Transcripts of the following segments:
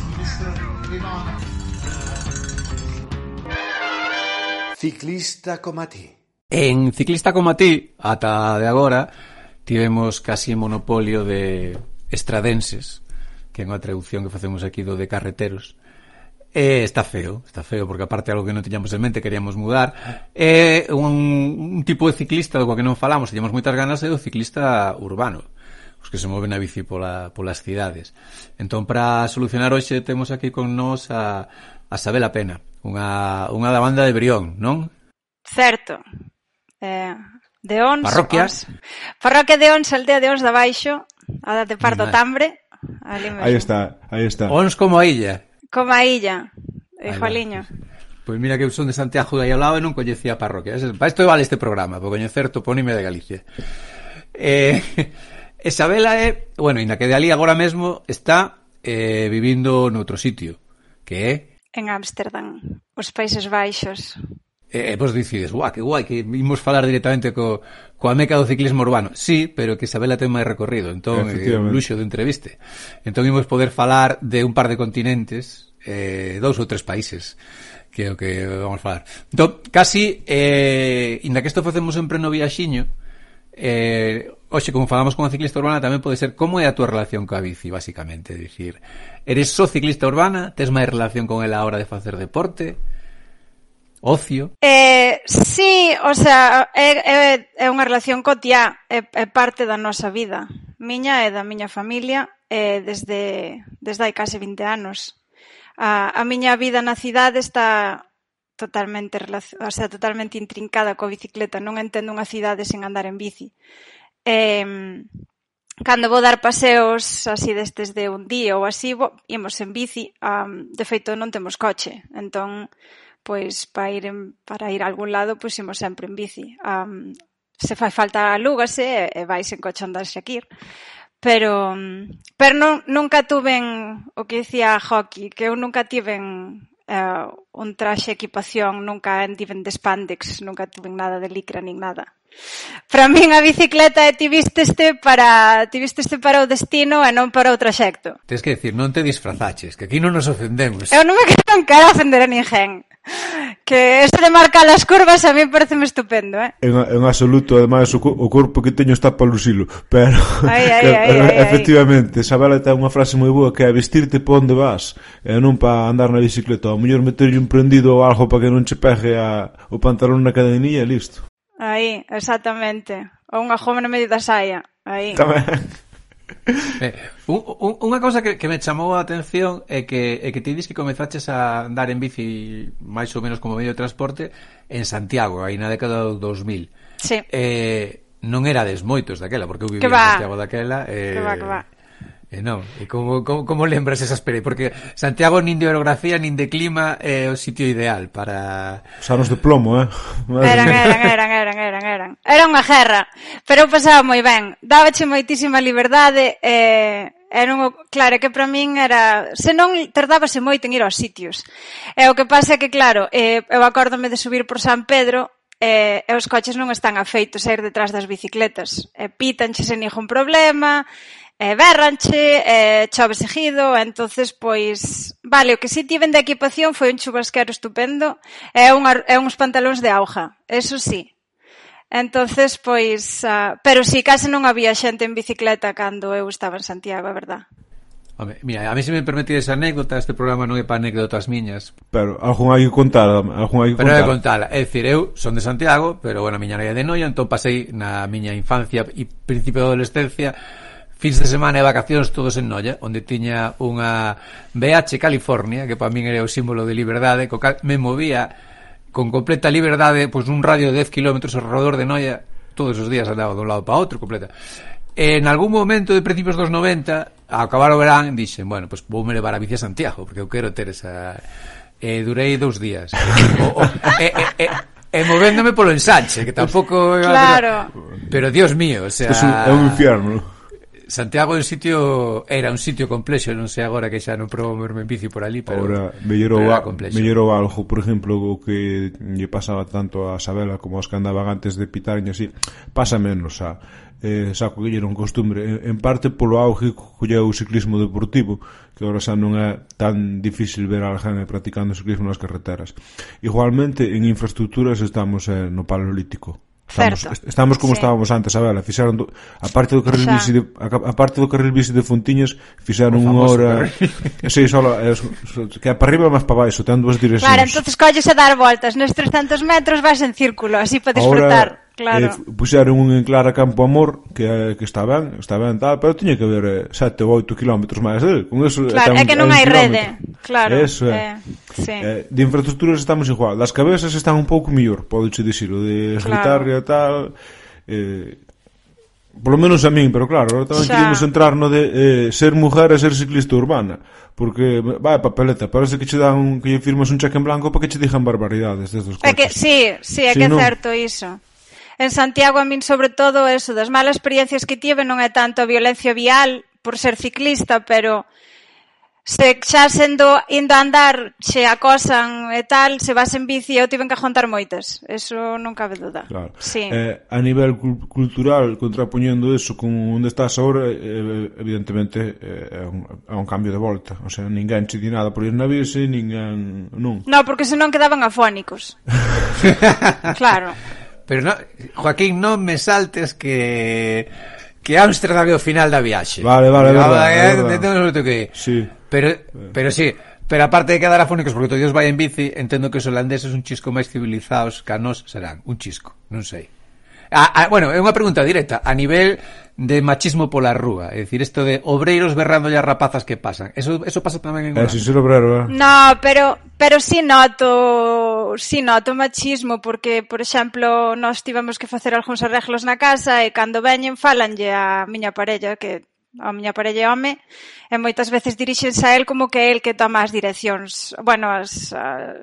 Ciclista como Ciclista como ti. En Ciclista como a ti, ata de agora, tivemos casi monopolio de estradenses, que é unha traducción que facemos aquí do de carreteros. E está feo, está feo, porque aparte algo que non tiñamos en mente, queríamos mudar. É un, un tipo de ciclista do que non falamos, teñamos moitas ganas, é o ciclista urbano os que se moven a bici pola, polas cidades. Entón, para solucionar hoxe, temos aquí con nós a, a Sabela Pena, unha, unha da banda de Brión, non? Certo. Eh, de Ons... Parroquias. Ons. Parroquia de Ons, aldea de Ons da Baixo, a de Pardo Mal. Tambre. Ali mesmo. Aí está, aí está. Ons como a illa. Como a illa, eh, igualiño. Pois pues mira que eu son de Santiago de aí ao lado e non coñecía a parroquia. Para isto vale este programa, por coñecer toponime de Galicia. Eh, Isabela é, bueno, inda que de ali agora mesmo está eh, vivindo noutro sitio, que é... En Ámsterdam, os Países Baixos. E, eh, vos dicides, guau, que guai, que imos falar directamente co, coa meca do ciclismo urbano. Sí, pero que Isabela ten máis recorrido, entón eh, é un luxo de entreviste. Entón imos poder falar de un par de continentes, eh, dous ou tres países que é o que vamos falar. Entón, casi, eh, inda que isto facemos en pleno viaxiño, eh, Oxe, como falamos con a ciclista urbana tamén pode ser como é a túa relación coa bici, basicamente, dicir, eres só ciclista urbana, tes máis relación con ela a hora de facer deporte, ocio. Eh, sí, o sea, é, é, é unha relación cotiá, é, é parte da nosa vida. Miña e da miña familia, eh, desde, desde hai case 20 anos. A, a miña vida na cidade está totalmente o sea, totalmente intrincada coa bicicleta, non entendo unha cidade sen andar en bici. Eh, cando vou dar paseos así destes de un día ou así, bo, imos en bici, um, de feito non temos coche, entón pois para ir en, para ir a algún lado, pois imos sempre en bici. Um, se fai falta alúgase e, e vais en coche andar Shakir. Pero pero non, nunca tuven o que dicía Hockey, que eu nunca tiven uh, eh, un traxe equipación, nunca tiven de spandex, nunca tiven nada de licra nin nada. Para min a bicicleta eh, é tivisteste para tivisteste para o destino e non para o traxecto. Tens que decir, non te disfrazaches, que aquí non nos ofendemos. Eu non me quero encara ofender a ninguén. Que este de marcar as curvas a mí pareceme estupendo, eh? En, en absoluto, ademais, o, o corpo que teño está para lucilo, pero... Ai, ai, que, ai, ai, efectivamente, Sabela ten unha frase moi boa que é vestirte pa onde vas, e non pa andar na bicicleta. A mellor meterlle un prendido algo para que non che pegue a, o pantalón na cadenilla e listo. Aí, exactamente. Ou unha joven na medio da saia. Aí. Tamén. Eh, un, un, unha cousa que, que me chamou a atención é que, é que ti dis que comezaches a andar en bici máis ou menos como medio de transporte en Santiago, aí na década do 2000. Sí. Eh, non era desmoitos daquela, porque eu vivía en Santiago daquela. Eh, que va, que va eh, E non, e como, como, como lembras esas pere? Porque Santiago nin de orografía, nin de clima é o sitio ideal para... Os anos de plomo, eh? Eran, eran, eran, eran, eran, eran. Era unha guerra, pero eu pasaba moi ben. Dábache moitísima liberdade, eh, era un, claro, que para min era, se non tardábase moito en ir aos sitios. E o que pasa é que, claro, eh, eu acórdome de subir por San Pedro eh, e os coches non están afeitos a ir detrás das bicicletas. E eh, sen ningún problema, e berranche, e chove seguido, e entonces pois, vale, o que si tiven de equipación foi un chubasquero estupendo e, unha, e uns pantalóns de auja, eso sí. Entonces, pois, uh, pero si sí, case non había xente en bicicleta cando eu estaba en Santiago, é verdad. Home, mira, a mí se me permitides anécdota, este programa non é para anécdotas miñas. Pero algún hai que contar, algún hai que pero contar. Pero contala, é dicir, eu son de Santiago, pero bueno, a miña nai é de Noia, entón pasei na miña infancia e principio de adolescencia fins de semana e vacacións todos en Noia, onde tiña unha BH California, que para min era o símbolo de liberdade, co cal me movía con completa liberdade, pois nun radio de 10 km ao redor de Noia, todos os días andaba dun lado para outro, completa. En algún momento de principios dos 90, a acabar o verán, dixen, bueno, pois pues, voume levar a bici a Santiago, porque eu quero ter esa... E durei dous días. o, o, e, e, e, E movéndome polo ensanche, que pois, tampouco... Claro. Pero, pero, Dios mío, o sea... Pois é un, é un infierno. Santiago é un sitio era un sitio complexo, non sei agora que xa non probo moverme en bici por ali, pero Ora, mellero va, algo, por exemplo, o que lle pasaba tanto a Sabela como aos que andaban antes de e así, pasa menos a eh, saco que lle non costumbre. En parte polo auge que o ciclismo deportivo que agora xa non é tan difícil ver a Aljana practicando ciclismo nas carreteras. Igualmente en infraestructuras estamos eh, no Paleolítico Estamos, certo. estamos como sí. estábamos antes, a vela, fixeron do, a parte do carril o sea, bici de, a, a parte do carril bici de Fontiñas fixeron unha hora. sí, só eh, que para arriba máis para baixo, ten dúas direccións. Claro, entonces colles a dar voltas, nos 300 metros vas en círculo, así para disfrutar. Claro. Eh, puxeron un en Clara Campo Amor que, eh, que está ben, está ben tal, pero tiña que ver eh, ou 8 kilómetros máis del. Con eso, claro, é que non hai rede. Claro. Eso, eh, eh, sí. eh, de infraestructuras estamos igual. Das cabezas están un pouco mellor, podo che dicir, o de Guitarria claro. e tal... Eh, Por lo menos a min, pero claro, tamén Xa. queríamos entrar no de eh, ser mujer e ser ciclista urbana Porque, vai, papeleta, parece que che dan un, que firmas un cheque en blanco para que che digan barbaridades destes coches. É que, sí, sí, é si que é no, certo iso En Santiago a min sobre todo eso, das malas experiencias que tive non é tanto a violencia vial por ser ciclista, pero se xa sendo indo a andar se acosan e tal, se vas en bici eu tiven que aguantar moitas. Eso non cabe duda. Claro. Sí. Eh, a nivel cultural, contrapoñendo eso con onde estás agora, eh, evidentemente eh, é, un, é un cambio de volta. O sea, ninguén che di nada por ir na bici, ninguén... Non, no, porque senón quedaban afónicos. claro. Pero no, Joaquín, non me saltes que que Ámsterdam é o final da viaxe. Vale, vale, ah, pero, verdad, eh, verdad. Que... Sí. Pero, eh. pero sí, pero aparte de quedar afónicos porque todos vai en bici, entendo que os holandeses un chisco máis civilizados que a nós serán. Un chisco, non sei. A, a, bueno, é unha pregunta directa. A nivel de machismo pola rúa, é dicir, isto de obreiros berrando as rapazas que pasan. Eso eso pasa tamén en eh, Urán. si sin ser obrero, eh? No, pero pero si sí noto, si sí noto machismo porque, por exemplo, nós tivemos que facer algúns arreglos na casa e cando veñen falanlle a miña parella que a miña parella é home e moitas veces dirixense a él como que é el que toma as direccións, bueno, as, as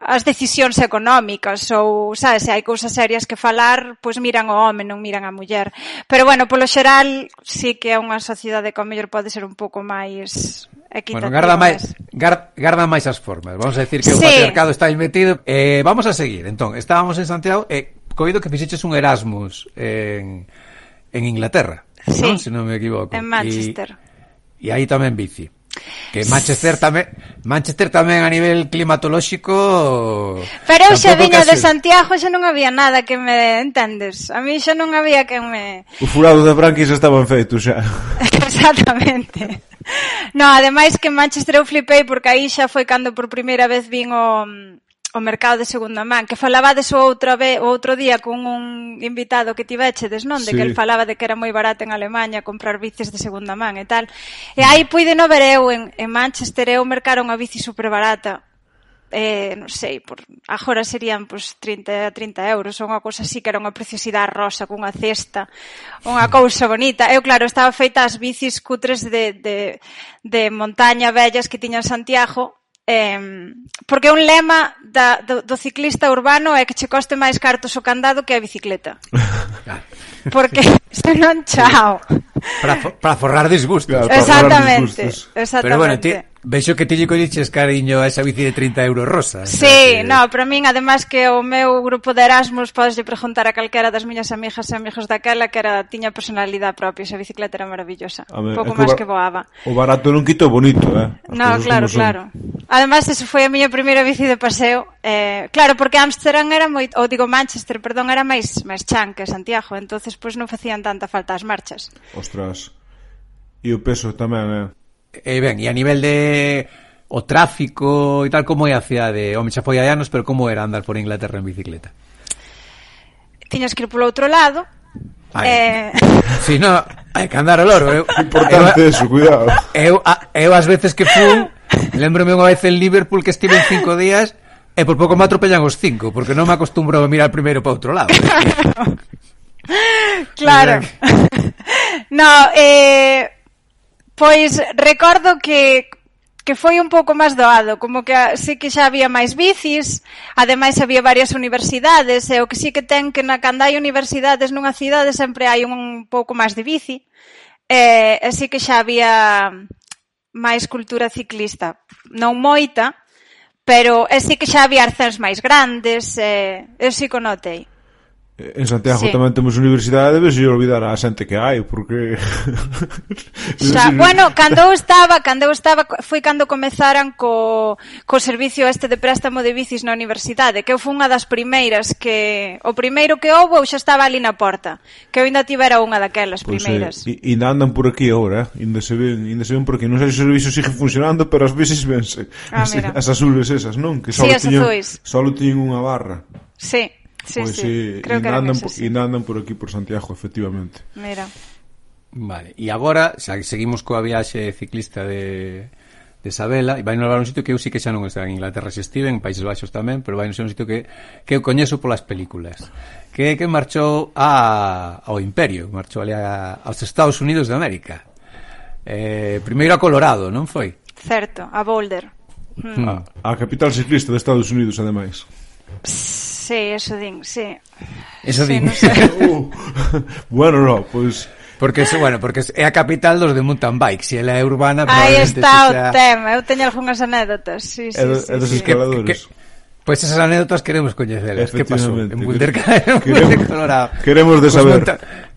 as decisións económicas ou, sabes, se hai cousas serias que falar, pois miran o home, non miran a muller. Pero bueno, polo xeral, sí que é unha sociedade que ao mellor pode ser un pouco máis Bueno, garda máis, gar, garda máis as formas. Vamos a decir que sí. o patriarcado está metido. Eh, vamos a seguir. Entón, estábamos en Santiago e eh, coido que fixeches un Erasmus en, en Inglaterra, sí. non? Se non me equivoco. En Manchester. E, e aí tamén bici. Que Manchester tamén Manchester tamén a nivel climatolóxico Pero eu xa viña de Santiago xa non había nada que me entendes. A mí xa non había que me... O furado de branquis estaban feitos xa. Exactamente. No, ademais que en Manchester eu flipei porque aí xa foi cando por primeira vez vin o, o mercado de segunda man, que falabades o outro, ave, o outro día con un invitado que tivechedes, non? De sí. que el falaba de que era moi barato en Alemanha comprar bicis de segunda man e tal. E aí puide no ver eu en, en Manchester, eu mercar unha bici super barata. Eh, non sei, por agora serían pois, 30 30 euros ou unha cousa así que era unha preciosidade rosa cunha cesta, unha cousa bonita. Eu claro, estaba feita as bicis cutres de, de, de montaña vellas que tiña Santiago eh, porque un lema da, do, do ciclista urbano é que che coste máis cartos o candado que a bicicleta. Porque senón chao. Para, para forrar disgustos. Claro, para exactamente, forrar disgustos. exactamente. Pero bueno, ti, Veixo que teñe colliches cariño a esa bici de 30 euros rosa. Eh? Sí, que... no, para min, además que o meu grupo de Erasmus podeslle preguntar a calquera das miñas amigas e amigos daquela que era tiña personalidade propia, esa bicicleta era maravillosa. Ver, Pouco máis que voaba. O barato non quito bonito, eh? As no, claro, claro. Además, esa foi a miña primeira bici de paseo. Eh, claro, porque Amsterdam era moi, ou digo Manchester, perdón, era máis máis chan que Santiago, entonces pois pues, non facían tanta falta as marchas. Ostras. E o peso tamén, eh? E ben, e a nivel de o tráfico e tal, como é a cidade? Home, xa foi hai anos, pero como era andar por Inglaterra en bicicleta? Tiñas que ir polo outro lado, Ai, eh... Si no, hai que andar o loro eu, Importante eu, eso, cuidado. Eu, eu as veces que fui Lembrome unha vez en Liverpool que estive en cinco días E por pouco me atropellan os cinco Porque non me acostumbro a mirar primeiro para outro lado. Claro. No, eh, Pois recordo que que foi un pouco máis doado, como que sí que xa había máis bicis, ademais había varias universidades, e o que sí que ten que na cando hai universidades nunha cidade sempre hai un pouco máis de bici, e, e sí que xa había máis cultura ciclista, non moita, pero e sí que xa había arcens máis grandes, e, eu sí que notei. En Santiago sí. tamén temos universidade, debes ir olvidar a xente que hai, porque... Xa, bueno, cando eu estaba, cando eu estaba, foi cando comezaran co, co servicio este de préstamo de bicis na universidade, que eu fui unha das primeiras que... O primeiro que houve, eu xa estaba ali na porta, que eu ainda tivera unha daquelas pois primeiras. Pois, e, e andan por aquí agora, eh? ainda se ven, ainda se ven por aquí. Non sei se o servicio sigue funcionando, pero as bicis vense. Ah, as, as azules esas, non? Que só sí, azuis. só tiñen unha barra. Sí. Sí, pois, sí, sí, creo que andan, sí. andan por aquí, por Santiago, efectivamente. Mira. Vale, e agora xa seguimos coa viaxe ciclista de, de Sabela e vai nos levar un sitio que eu sí que xa non está en Inglaterra se estive, en Países Baixos tamén pero vai nos un sitio que, que eu coñezo polas películas que, que marchou a, ao Imperio marchou ali a, aos Estados Unidos de América eh, primeiro a Colorado, non foi? Certo, a Boulder hmm. a, a capital ciclista de Estados Unidos ademais Psst. Sí, eso din, sí. Eso sí, din. No uh, bueno, no, pois... Pues... Porque, bueno, porque é a capital dos de mountain bike. Se ela é urbana Aí está o xa... tema, eu teño algunhas anécdotas sí, sí, é, sí, é dos sí. escaladores. Que, que... Pois pues esas anécdotas queremos coñecelas Que pasou? En Boulder en Bunderca Colorado. Queremos de cos saber. monta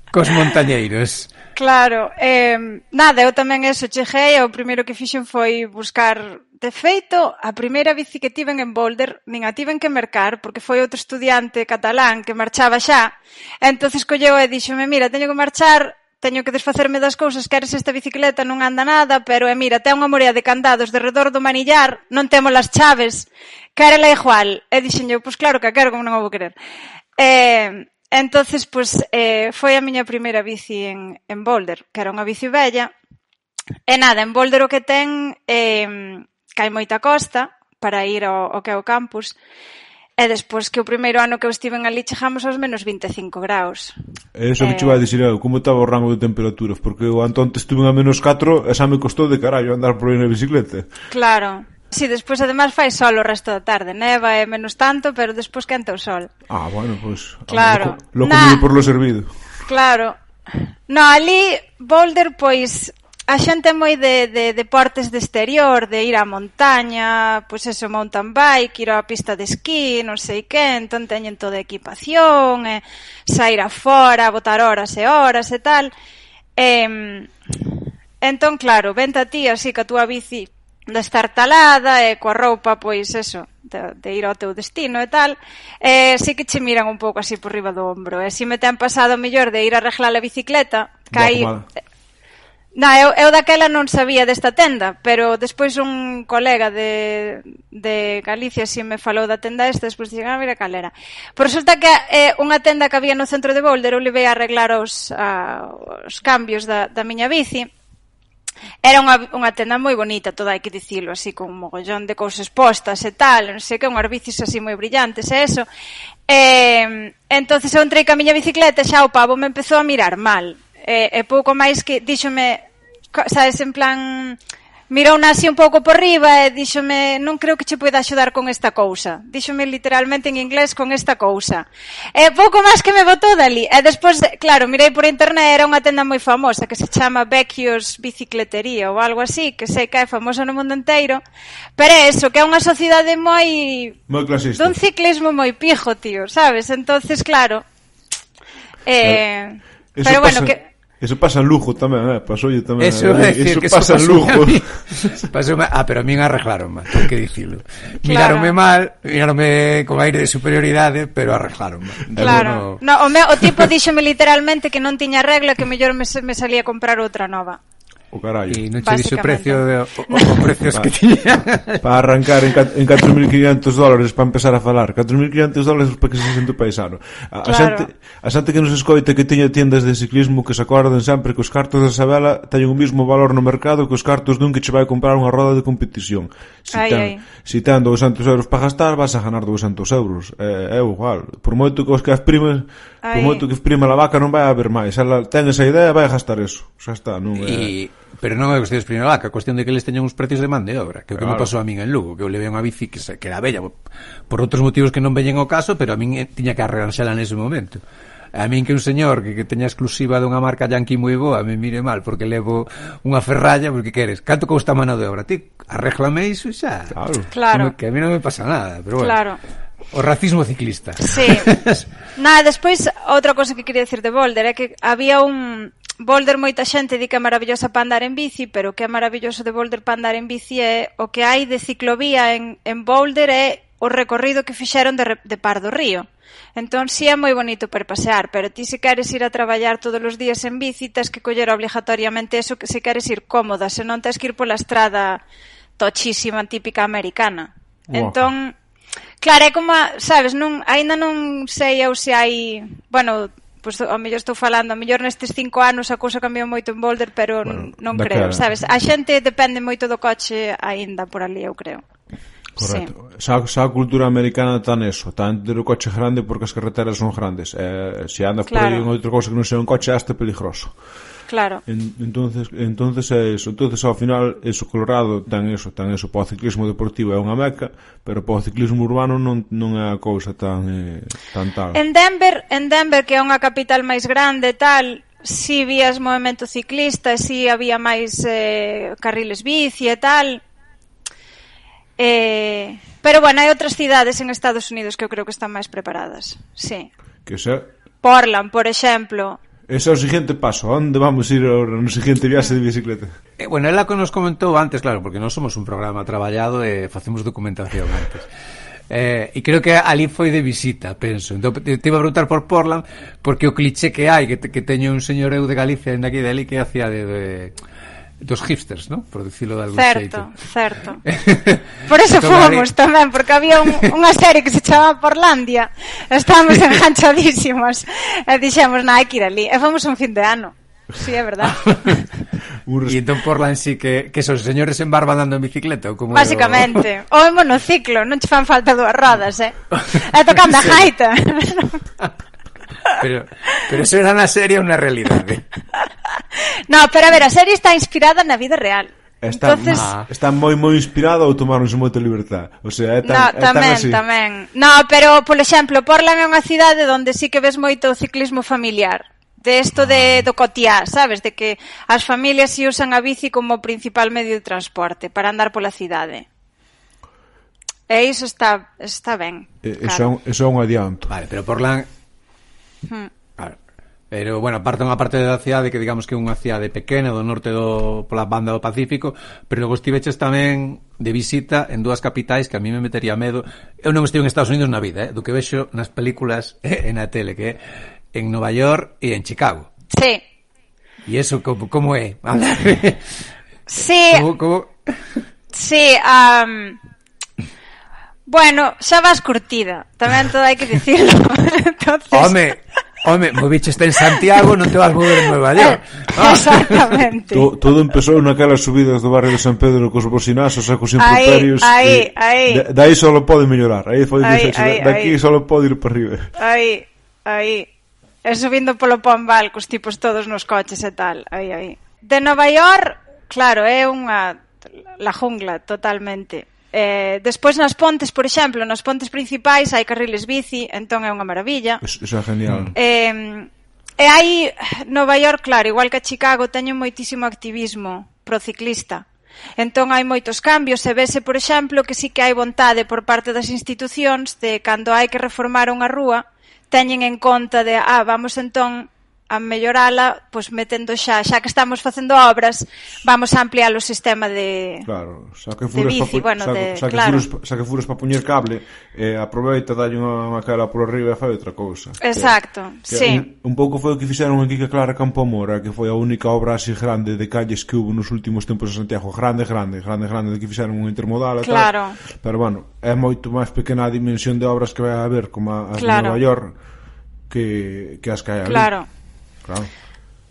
Cos montañeiros. Claro, eh, nada, eu tamén eso cheguei. O primeiro que fixen foi buscar De feito, a primeira bici que tiven en Boulder nin a tiven que mercar porque foi outro estudiante catalán que marchaba xa. E entonces colleu e díxome, mira, teño que marchar, teño que desfacerme das cousas, queres esta bicicleta, non anda nada, pero e mira, ten unha morea de candados de redor do manillar, non temos as chaves, quérela igual. E dixen eu, pois claro que a quero, como non a vou querer. E, entonces, pois, eh, foi a miña primeira bici en, en Boulder, que era unha bici bella, E nada, en Boulder o que ten eh, que hai moita costa para ir ao, ao que é o campus, E despois que o primeiro ano que eu estiven ali chegamos aos menos 25 graus. Eso que eh... chuva dicir eu, eh, como estaba o rango de temperaturas? Porque o antón estuve a menos 4 e xa me costou de carallo andar por aí na bicicleta. Claro. Si, sí, despois además fai sol o resto da tarde, neva e menos tanto, pero despois quenta o sol. Ah, bueno, pois... Pues, claro. Lo, lo comido por lo servido. Claro. No, ali Boulder, pois, a xente é moi de, de deportes de exterior, de ir á montaña, pois eso, mountain bike, ir á pista de esquí, non sei que, entón teñen toda a equipación, e sair afora, botar horas e horas e tal. E, entón, claro, vente a ti así que a túa bici destartalada e coa roupa, pois eso, de, de ir ao teu destino e tal, e sí que che miran un pouco así por riba do ombro. E si me ten pasado mellor de ir a arreglar a bicicleta, caí... Boa, Na, eu, eu daquela non sabía desta tenda, pero despois un colega de, de Galicia si me falou da tenda esta, despois dixen, ah, mira calera. Por resulta que é eh, unha tenda que había no centro de Boulder, eu levei a arreglar os, a, os cambios da, da miña bici, Era unha, unha tenda moi bonita, toda hai que dicilo, así con un mogollón de cousas postas e tal, non sei que, unhas bicis así moi brillantes e eso. E, entonces eu entrei ca miña bicicleta e xa o pavo me empezou a mirar mal. Eh, e, e pouco máis que díxome, sabes, en plan mirou así un pouco por riba e díxome, non creo que che poida axudar con esta cousa. Díxome literalmente en inglés con esta cousa. E pouco máis que me botou dali. E despois, eh, claro, mirei por internet, era unha tenda moi famosa que se chama Becchios Bicicletería ou algo así, que sei que é famosa no mundo inteiro. Pero é eso, que é unha sociedade moi... Moi clasista. Dun ciclismo moi pijo, tío, sabes? Entonces, claro... Eh... Eso pero bueno, pasa... que Eso pasa en lujo tamén, eh? pasoulle tamén. Eso, eh? decir, eso, que pasa en Lugo. Pasoume, ah, pero a min arreglaron mal, ten que dicilo. Claro. Mirárome mal, mirárome con aire de superioridade, pero arreglaron mal. Claro. Alguno... No, o, meu, o tipo díxome literalmente que non tiña regla, que mellor me, me salía a comprar outra nova. O carallo. E non che dixo o precio de, o, o precios que tiña. Para arrancar en, en 4.500 dólares para empezar a falar. 4.500 dólares para que se sente paisano. A, claro. a, xente, a xente que nos escoite que teña tiendas de ciclismo que se acordan sempre que os cartos da Sabela teñen o mismo valor no mercado que os cartos dun que che vai comprar unha roda de competición. Si ai, ten, ai. si ten 200 euros para gastar, vas a ganar 200 euros. É, é igual. Por moito que os que as primas ai. por moito que prima a vaca non vai a haber máis. Ela ten esa idea e vai a gastar eso. Xa está, non é... E Pero non é cuestión de exprimir a ah, vaca, a cuestión de que eles teñan uns precios de man de obra, que o que claro. me pasou a min en Lugo, que eu levei unha bici que, se, que era bella, por outros motivos que non veñen ao caso, pero a min eh, tiña que arranxala nese momento. A min que un señor que, que teña exclusiva dunha marca yanqui moi boa me mire mal porque levo unha ferralla porque queres. Canto cousta a mano de obra? Ti arréglame iso e xa. Claro. claro. Que a mí non me pasa nada, pero bueno. Claro. O racismo ciclista. Sí. Nada, despois outra cosa que quería decir de Boulder é que había un Boulder moita xente di que é maravillosa para andar en bici, pero o que é maravilloso de Boulder para andar en bici é o que hai de ciclovía en, en Boulder é o recorrido que fixeron de, de Par do Río. Entón, si sí, é moi bonito para pasear, pero ti se queres ir a traballar todos os días en bici, tens que coller obligatoriamente eso que se queres ir cómoda, senón tens que ir pola estrada tochísima típica americana. Wow. Entón, claro, é como, a, sabes, non, aínda non sei eu se hai, bueno, pois ao mellor estou falando, ao mellor nestes cinco anos a cousa cambiou moito en Boulder, pero bueno, non creo, cara. sabes? A xente depende moito do coche aínda por ali, eu creo. Correcto. Sí. Xa, xa a cultura americana tan eso, tan ter o coche grande porque as carreteras son grandes. Eh, se andas claro. por aí en outra cousa que non sea un coche, hasta peligroso. Claro. En, entonces, entonces é eso. Entonces ao final eso Colorado tan eso, tan eso para o ciclismo deportivo é unha meca, pero para o ciclismo urbano non non é a cousa tan eh, tan tal. En Denver, en Denver que é unha capital máis grande, tal, si vías movimento ciclista, si había máis eh, carriles bici e tal. Eh, pero bueno, hai outras cidades en Estados Unidos que eu creo que están máis preparadas. Sí. Que xa Portland, por exemplo, Ese é o seguinte paso, onde vamos ir no seguinte viaxe de bicicleta? Eh, bueno, ela que nos comentou antes, claro, porque non somos un programa traballado e eh, facemos documentación antes. Eh, e creo que ali foi de visita, penso. Entón, te, te iba a preguntar por Portland, porque o cliché que hai, que, te, que teño un señor eu de Galicia, en aquí de ali, que hacía de, de dos hipsters, ¿no? Por decirlo de algún Certo, xeito. certo. Por eso fomos tamén, porque había un, unha serie que se chamaba Porlandia. Estábamos enganchadísimos. E dixemos, na, hai que ir ali. E fomos un fin de ano. Sí, é verdad. e entón Portland sí que, que son señores en barba andando en bicicleta ou como Básicamente, o en monociclo, non che fan falta dúas rodas, eh? E tocando a gaita. Pero, pero eso era na serie ou na realidade? No, pero a ver, a serie está inspirada na vida real. Está, Entonces... ah, está moi moi inspirado ou tomaronse moita libertad O sea, é tan, no, tamén, é tan así tamén. No, pero, por exemplo, Portland é unha cidade onde sí que ves moito o ciclismo familiar de isto de ah. do cotiá, sabes, de que as familias si usan a bici como principal medio de transporte para andar pola cidade. E iso está está ben. E, claro. Eso, eso é un adianto. Vale, pero Portland Hmm. Claro. Pero, bueno, aparte unha parte da cidade que digamos que é unha cidade pequena do norte do, pola banda do Pacífico, pero logo estiveches tamén de visita en dúas capitais que a mí me metería medo. Eu non estive en Estados Unidos na vida, eh, do que vexo nas películas e eh, na tele, que é en Nova York e en Chicago. Sí. E eso como, como é? Andar. Sí. Como, como... Sí, um, Bueno, xa vas curtida, tamén todo hai que dicirlo. Entonces... Home, home, movicheste en Santiago, non te vas mover en Nueva York. Ah. Exactamente. To, todo empezou naquelas subidas do barrio de San Pedro cos bocinazos e cos improperios. Aí, aí, aí. Dai só pode mellorar. Aí foi aí, aí, daqui só pode ir para arriba. Aí, aí. E subindo polo Pombal cos tipos todos nos coches e tal. Aí, aí. De Nova York, claro, é unha la jungla totalmente Eh, despois nas pontes, por exemplo, nas pontes principais hai carriles bici, entón é unha maravilla. Iso é genial. Eh, e hai Nova York, claro, igual que a Chicago, teñen moitísimo activismo pro ciclista. Entón hai moitos cambios e vese, por exemplo, que sí que hai vontade por parte das institucións de cando hai que reformar unha rúa, teñen en conta de, ah, vamos entón a mellorala, pois metendo xa, xa que estamos facendo obras, vamos a ampliar o sistema de Claro, xa que furos de bici, pa, bueno, xa, de, xa, que claro. furos, xa que furos para puñer cable, eh, aproveita dalle unha cara por arriba e fai outra cousa. Exacto, que, sí. Que un, un pouco foi o que fixeron aquí que Clara Campomora, que foi a única obra así grande de calles que hubo nos últimos tempos en Santiago, grande, grande, grande, grande, de que fixeron un intermodal e claro. tal. Pero bueno, é moito máis pequena a dimensión de obras que vai haber como as claro. de Nova York que, que as que hai ali. Claro. Claro.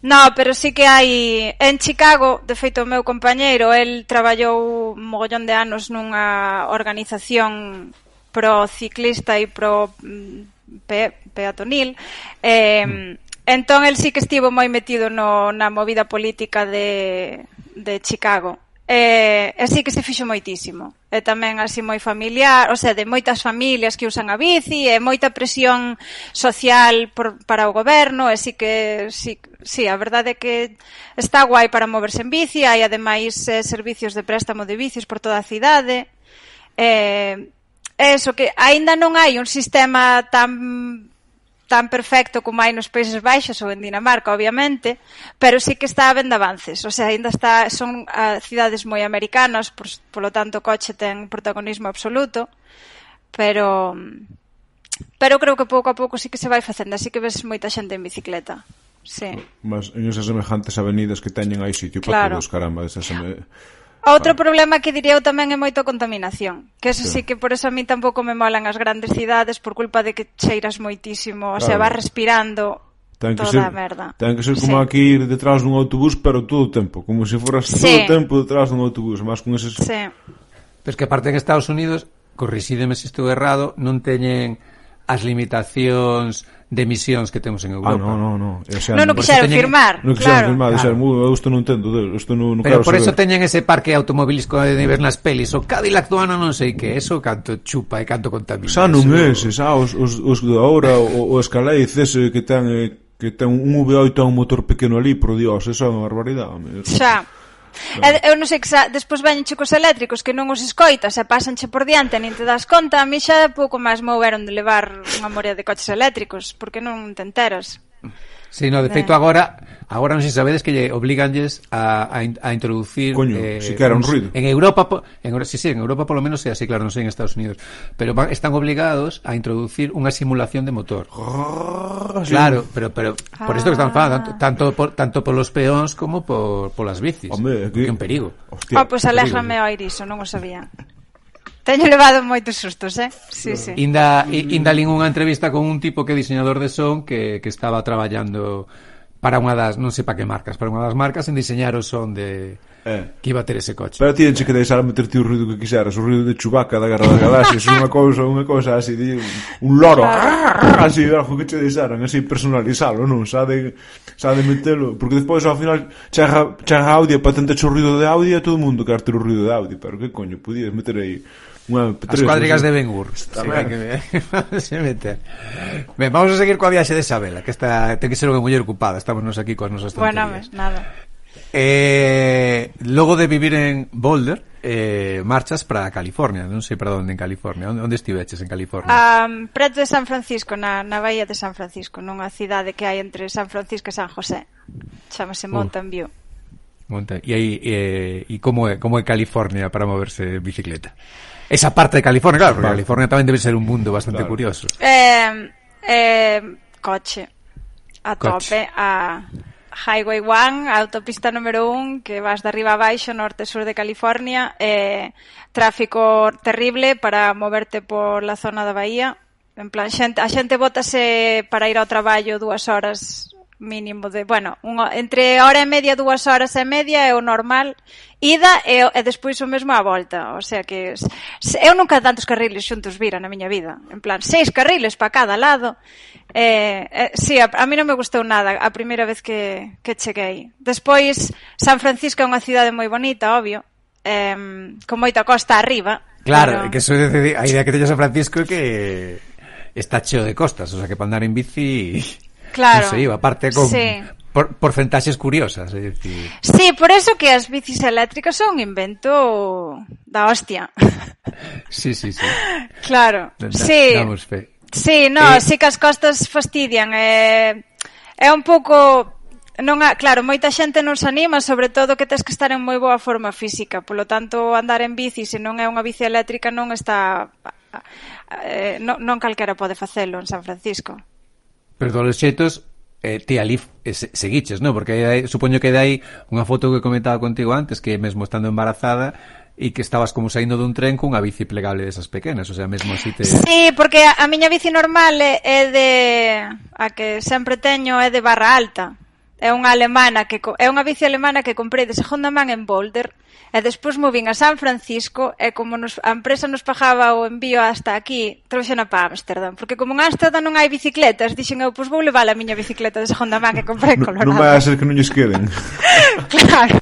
No, pero sí que hai en Chicago, de feito o meu compañeiro, el traballou un mogollón de anos nunha organización pro ciclista e pro mm, pe, peatonil. Eh, mm. entón el sí que estivo moi metido no na movida política de de Chicago. E, e sí que se fixo moitísimo. E tamén así moi familiar, o sea, de moitas familias que usan a bici, e moita presión social por, para o goberno, e sí que, sí, sí, a verdade é que está guai para moverse en bici, hai ademais eh, servicios de préstamo de bicis por toda a cidade. E, eso que aínda non hai un sistema tan tan perfecto como hai nos Países Baixos ou en Dinamarca, obviamente, pero sí que está habendo avances. O sea, ainda está, son uh, cidades moi americanas, por, polo tanto o coche ten protagonismo absoluto, pero pero creo que pouco a pouco sí que se vai facendo, así que ves moita xente en bicicleta. Sí. Mas en esas semejantes avenidas que teñen hai sitio claro. para todos, caramba, esas semejantes Outro problema que diría eu tamén é moito a contaminación, que eso sí. sí que por eso a mí tampouco me molan as grandes cidades por culpa de que cheiras moitísimo, claro. o sea, vas respirando Ten que toda ser, a merda. Ten que ser como sí. aquí ir detrás dun autobús, pero todo o tempo, como se foras sí. todo o tempo detrás dun autobús, máis con eses... Sí. Pero es que aparte en Estados Unidos, corrisídeme se estou errado, non teñen as limitacións de misións que temos en ah, Europa. Ah, non, non, non. O sea, non, non quixeron teñen... firmar. Non quixeron claro. firmar, claro. dixeron, eu isto non entendo, isto non, non Pero claro por saber. eso teñen ese parque automobilístico de ver nas pelis, o Cadillac do ano non sei que, eso canto chupa e canto contamina. Xa non é ese, xa, os, os, os de ahora, o, o Escalade ese que ten, eh, que ten un V8 a un motor pequeno ali, por dios, esa é unha barbaridade. Xa. No. Eh, eu non sei que xa, despois veñen cos eléctricos que non os escoitas e pasanche por diante nin te das conta, a mí xa pouco máis me houberon de levar unha morea de coches eléctricos, porque non te enteras. Mm. Sí, no, de feito agora agora non sei sabedes que lle obliganlles a, a, a introducir Coño, eh, si que era un ruido. En Europa en sí, sí, en Europa polo menos é así, claro, non sei en Estados Unidos, pero van, están obligados a introducir unha simulación de motor. Ah, claro, pero pero por isto que están ah. falando tanto por, tanto polos peóns como por por las bicis. Hombre, que... que un perigo. Hostia, ah, pois pues alégrame oír iso, non o sabía. Teño levado moitos sustos, eh? Sí, sí. Inda, inda lin unha entrevista con un tipo que é diseñador de son que, que estaba traballando para unha das, non sei para que marcas, para unha das marcas en diseñar o son de eh. que iba a ter ese coche. Pero ti que deixar meter ti o ruido que quixeras, o ruido de Chewbacca da Guerra das Galaxias, unha cousa, unha cousa así, de, un loro, claro. así, algo que che deixaran, así personalizalo, non, xa de, xa de metelo, porque despois ao final chega, chega audio para tentar o ruido de audio e todo o mundo quer ter o ruido de audio, pero que coño, podías meter aí Unha, As cuadrigas de Ben Gur se, me, se meter Ben, vamos a seguir coa viaxe de Isabela Que está, ten que ser unha muller ocupada. Estamos nos aquí coas nosas tonterías. Bueno, nada. Eh, logo de vivir en Boulder, eh, marchas para California, non sei para onde en California, onde, onde estiveches en California? Um, preto de San Francisco, na, na Bahía de San Francisco, nunha cidade que hai entre San Francisco e San José. Chámase Mountain uh, View. E aí eh, e como é como é California para moverse en bicicleta? esa parte de California, claro, porque vale. California tamén debe ser un mundo bastante claro. curioso. Eh, eh, coche. A coche. tope a Highway 1, a autopista número 1, que vas de arriba a baixo, norte-sur de California, eh, tráfico terrible para moverte por la zona da Bahía. En plan, xente, a xente bótase para ir ao traballo dúas horas mínimo de, bueno, unha, entre hora e media, dúas horas e media é o normal ida e, e despois o mesmo á volta, o sea que se, eu nunca tantos carriles xuntos vira na miña vida, en plan, seis carriles para cada lado eh, eh, si, sí, a, a mí non me gustou nada a primeira vez que, que cheguei. Despois, San Francisco é unha cidade moi bonita, obvio eh, con moita costa arriba Claro, pero... que eso, a idea que teño San Francisco é que está cheo de costas, o sea que para andar en bici claro. se iba, aparte con sí. por, porcentaxes curiosas. É dicir... Sí, por eso que as bicis eléctricas son un invento da hostia. Sí, sí, sí. Claro, da, sí. Damos fe. Sí, no, eh... sí que as costas fastidian. Eh, é un pouco non ha, claro, moita xente non se anima, sobre todo que tens que estar en moi boa forma física, polo tanto andar en bici se non é unha bici eléctrica non está eh, non, non calquera pode facelo en San Francisco. Pero todos xeitos eh, ti ali eh, seguiches, non? Porque hai, supoño que dai unha foto que comentaba contigo antes que mesmo estando embarazada e que estabas como saindo dun tren cunha bici plegable desas pequenas, o sea, mesmo así te... Sí, porque a, a miña bici normal é, é de... a que sempre teño é de barra alta é unha alemana que é unha bici alemana que comprei de segunda man en Boulder e despois movín a San Francisco e como nos, a empresa nos pagaba o envío hasta aquí, trouxena para Amsterdam porque como en Amsterdam non hai bicicletas, dixen eu pois vou levar a miña bicicleta de segunda man que comprei en Colorado. Non vai a ser que non lles queden. claro.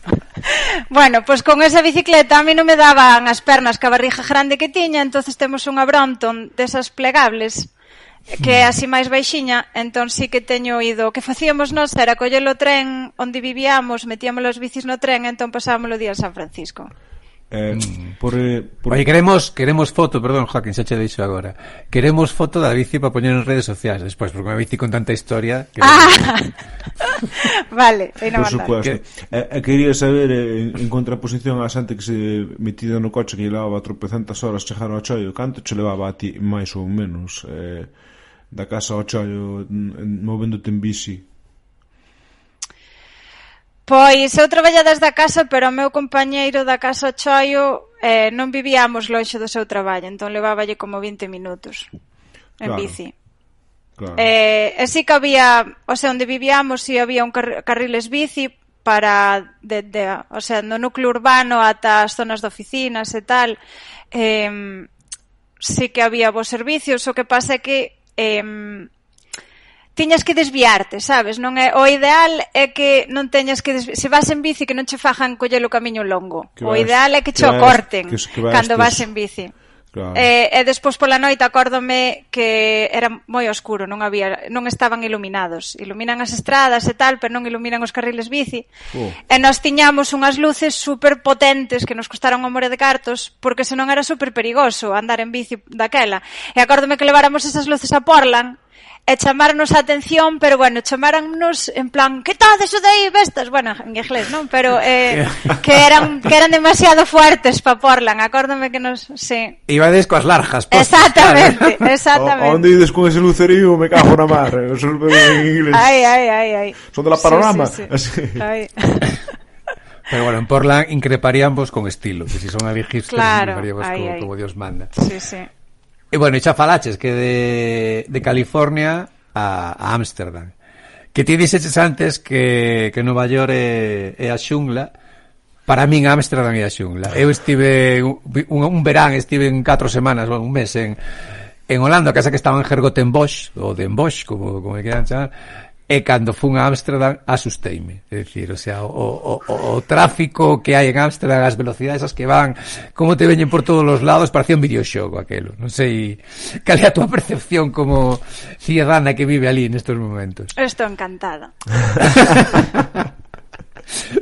Bueno, pois con esa bicicleta a mí non me daban as pernas que a barriga grande que tiña, entonces temos unha Brompton desas plegables que é así máis baixiña, entón sí que teño ido... O que facíamos nós era coller o tren onde vivíamos, metíamos os bicis no tren, entón pasámoslo día en San Francisco. Eh, mm. por, eh, por... Oye, queremos, queremos foto, perdón, Joaquín, xa che deixo agora. Queremos foto da bici para poñer en redes sociais despois, porque unha bici con tanta historia... Que... Ah! vale, aí Por supuesto. Que... Eh, eh, quería saber, eh, en contraposición a xente que se metida no coche que levaba tropecentas horas chegar ao chollo, canto che levaba a ti máis ou menos eh, da casa ao chollo movéndote en bici? Pois eu traballa desde a casa, pero o meu compañeiro da casa Choio eh, non vivíamos lonxe do seu traballo, entón leváballe como 20 minutos en claro. bici. Claro. Eh, e sí que había, o sea, onde vivíamos si sí había un car carriles bici para de, de, o sea, no núcleo urbano ata as zonas de oficinas e tal. Eh, sí que había vos servicios, o que pasa é que eh, tiñas que desviarte, sabes? Non é o ideal é que non teñas que desvi... se vas en bici que non che fajan coller o camiño longo. Que o vas, ideal é que che o corten que, que vas, cando vas en bici. Claro. Eh, e despois pola noite acórdome que era moi oscuro, non había non estaban iluminados. Iluminan as estradas e tal, pero non iluminan os carriles bici. Uh. E nós tiñamos unhas luces super potentes que nos costaron o more de cartos, porque senón era super perigoso andar en bici daquela. E acórdome que leváramos esas luces a Portland e chamarnos a atención, pero bueno, chamárannos en plan, que tal eso de aí, bestas? Bueno, en inglés, non? Pero eh, que eran que eran demasiado fuertes para Portland, acórdame que nos... Sí. Ibades coas largas. Postas, exactamente, claro. exactamente. Onde ides con ese lucerío, me cago na mar. Son en inglés. Ai, ai, ai, ai. Son de la panorama. Sí, sí, sí. Así. Pero bueno, en Portland increparíamos con estilo, que si son a claro, como, como Dios manda. Sí, sí. E bueno, e xa falaches que de, de California a, a Amsterdam. Que ti dixeches antes que, que Nova York é, é a xungla, Para min Amsterdam é a xungla. Eu estive un, un verán, estive en 4 semanas, bueno, un mes en en Holanda, casa que estaba en Hergotenbosch, ou Den Bosch, como, como me quedan chamar, E cando fun a Ámsterdam asusteime, é dicir, o sea, o, o, o, o tráfico que hai en Ámsterdam, as velocidades as que van, como te veñen por todos os lados, parecía un videoxogo aquelo. Non sei cal é a túa percepción como cidadana que vive ali nestes momentos. Estou encantada.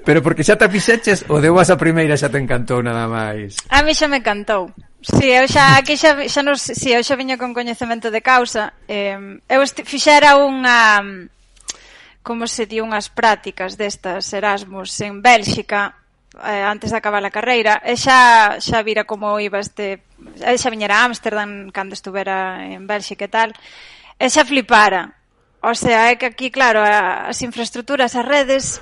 Pero porque xa te fixeches o de boas a primeira xa te encantou nada máis. A mí xa me encantou. Si, eu xa aquí xa, xa nos, si, eu xa viño con coñecemento de causa. Eh, eu fixera unha como se di unhas prácticas destas Erasmus en Bélxica eh, antes de acabar a carreira e xa xa vira como iba este xa viñera a Ámsterdam cando estuvera en Bélxica e tal e xa flipara o sea, é que aquí claro as infraestructuras, as redes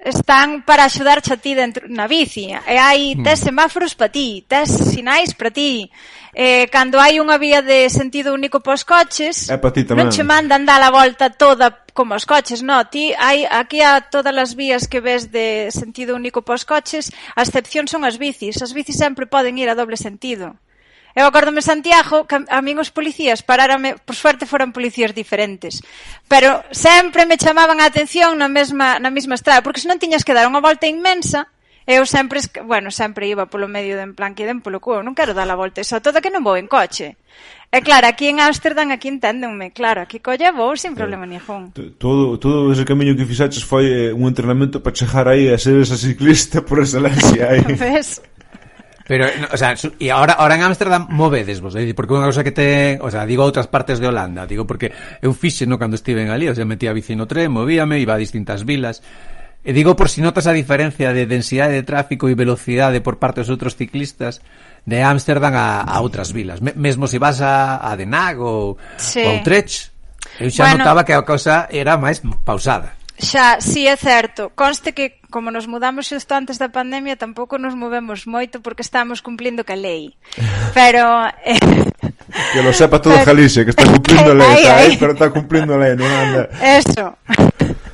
están para axudarche a ti dentro na bici. E hai mm. tes semáforos para ti, tes sinais para ti. Eh, cando hai unha vía de sentido único para os coches, é ti tamén. non che mandan dar a volta toda como os coches, no, ti hai aquí a todas as vías que ves de sentido único para os coches, a excepción son as bicis, as bicis sempre poden ir a doble sentido. Eu acordome Santiago que a min os policías parárame, por suerte foran policías diferentes, pero sempre me chamaban a atención na mesma, na mesma estrada, porque senón tiñas que dar unha volta inmensa eu sempre, bueno, sempre iba polo medio de en plan que den polo cu, non quero dar a volta, só todo que non vou en coche. E claro, aquí en Ámsterdam, aquí enténdenme, claro, aquí colle vou sin eh, problema eh, ningún. Todo, todo ese camiño que fixaches foi eh, un entrenamento para chegar aí a ser esa ciclista por excelencia aí. Ves? Pero, no, o sea, e ahora, ahora en Ámsterdam movedes vos, eh? porque unha cosa que ten, o sea, digo outras partes de Holanda, digo porque eu fixe no cando estive en ali, o sea, metía bici no tren, movíame, iba a distintas vilas, E digo por si notas a diferencia de densidade de tráfico e velocidade por parte dos outros ciclistas de Ámsterdam a, a outras vilas. Me, mesmo se vas a, a Den Haag ou, sí. ou Utrecht, eu xa bueno, notaba que a cousa era máis pausada. Xa, sí é certo. Conste que como nos mudamos xusto antes da pandemia tampouco nos movemos moito porque estamos cumplindo que a lei. Pero eh, que lo sepa todo Galicia que está cumplindo a lei, está, eh, pero está cumplindo a lei, non anda. Eso.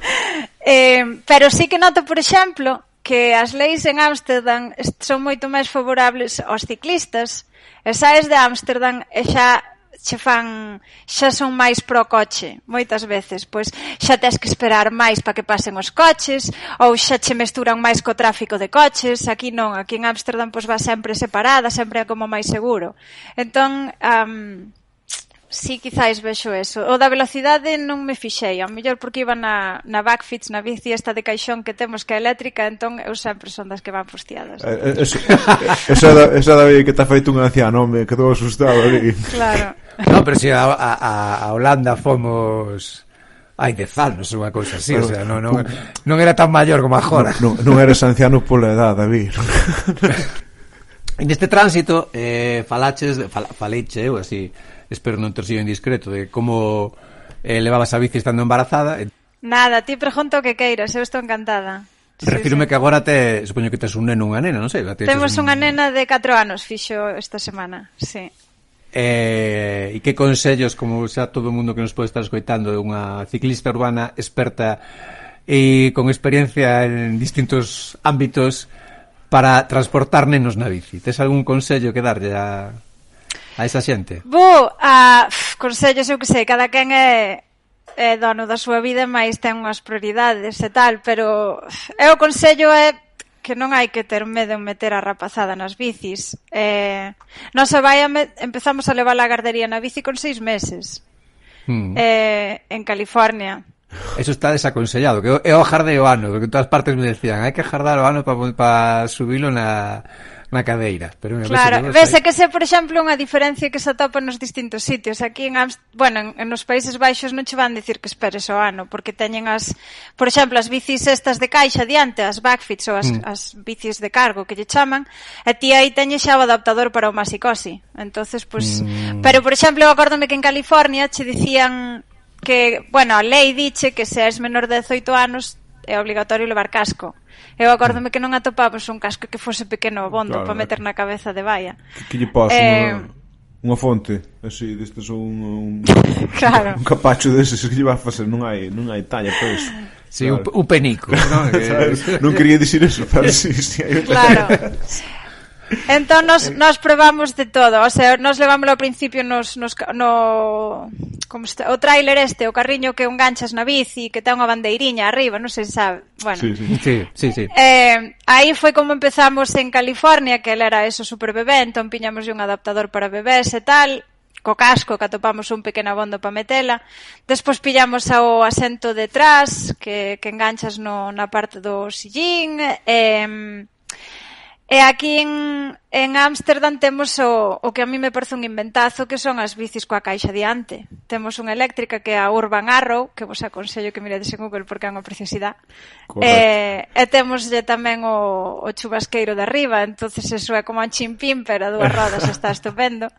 Eh, pero sí que noto, por exemplo, que as leis en Ámsterdam son moito máis favorables aos ciclistas. E saes de Ámsterdam e xa che fan xa son máis pro coche moitas veces, pois xa tens que esperar máis para que pasen os coches ou xa che mesturan máis co tráfico de coches, aquí non, aquí en Ámsterdam pois va sempre separada, sempre é como máis seguro. Entón um, Si, quizais vexo eso. O da velocidade non me fixei, ao mellor porque iba na, na backfits, na bici esta de caixón que temos que é eléctrica, entón eu sempre son das que van fustiadas. Eh, eh, esa, da, esa da que está feito un anciano, me quedou asustado. Ali. Claro. No, pero si a, a, a Holanda fomos hai dez anos unha cousa así, pero, o sea, non, non, non era tan maior como agora. Non, non, eres anciano pola edad, David. en este tránsito, eh, falaches, fal, faleiche eu así, espero non ter sido indiscreto, de como eh, levabas a bici estando embarazada. Nada, ti pregunto o que queiras, eu estou encantada. Refírome sí, sí. que agora te, supoño que tes un neno unha nena, non sei. Te Temos un... unha nena de 4 anos, fixo esta semana, sí. Eh, e que consellos, como xa todo o mundo que nos pode estar escoitando, de unha ciclista urbana experta e con experiencia en distintos ámbitos para transportar nenos na bici. Tes algún consello que darlle a, a esa xente? Bo, a, consellos, eu que sei, cada quen é é dono da súa vida, máis ten unhas prioridades e tal, pero é o consello é que non hai que ter medo en meter a rapazada nas bicis. Eh, non se vai a me... empezamos a levar a gardería na bici con seis meses. Mm. Eh, en California. Eso está desaconsellado, que é o jardeo ano, porque en todas partes me decían, hai que jardar o ano para pa subilo na na cadeira. Pero me claro, vese que se, por exemplo, unha diferencia que se atopa nos distintos sitios. Aquí en Amst bueno, en, en os Países Baixos non che van dicir que esperes o ano, porque teñen as, por exemplo, as bicis estas de caixa diante, as backfits ou as, mm. as bicis de cargo que lle chaman, e ti aí teñes xa o adaptador para o masicosi. Entonces, pues, mm. pero por exemplo, eu acórdome que en California che dicían que, bueno, a lei diche que se és menor de 18 anos é obligatorio levar casco. Eu acórdome que non atopamos un casco que fose pequeno bondo claro, para meter na cabeza de baia. Que, que lle pasa? eh... unha, unha fonte, así, destes ou un, un, claro. un capacho deses que lle vas facer, non hai, non hai talla para iso. Sí, claro. un, un penico. non, que... non quería dicir eso, pero sí, sí, hai... Claro. entón nos, nos probamos de todo, o sea, nos levamos ao principio nos, nos, no, como está, o trailer este, o carriño que enganchas na bici, que ten unha bandeiriña arriba, non sei se sabe, bueno. Sí, sí, sí, sí, sí. Eh, aí foi como empezamos en California, que el era eso super bebé, entón piñamos un adaptador para bebés e tal, co casco que atopamos un pequeno abondo para metela. Despois pillamos ao asento detrás que, que enganchas no, na parte do sillín. Eh, E aquí en, en Ámsterdam temos o, o que a mí me parece un inventazo, que son as bicis coa caixa diante. Temos unha eléctrica que é a Urban Arrow, que vos aconsello que miredes en Google porque é unha preciosidade. Eh, e temos tamén o, o chubasqueiro de arriba, entonces eso é como un chimpín, pero a dúas rodas está estupendo.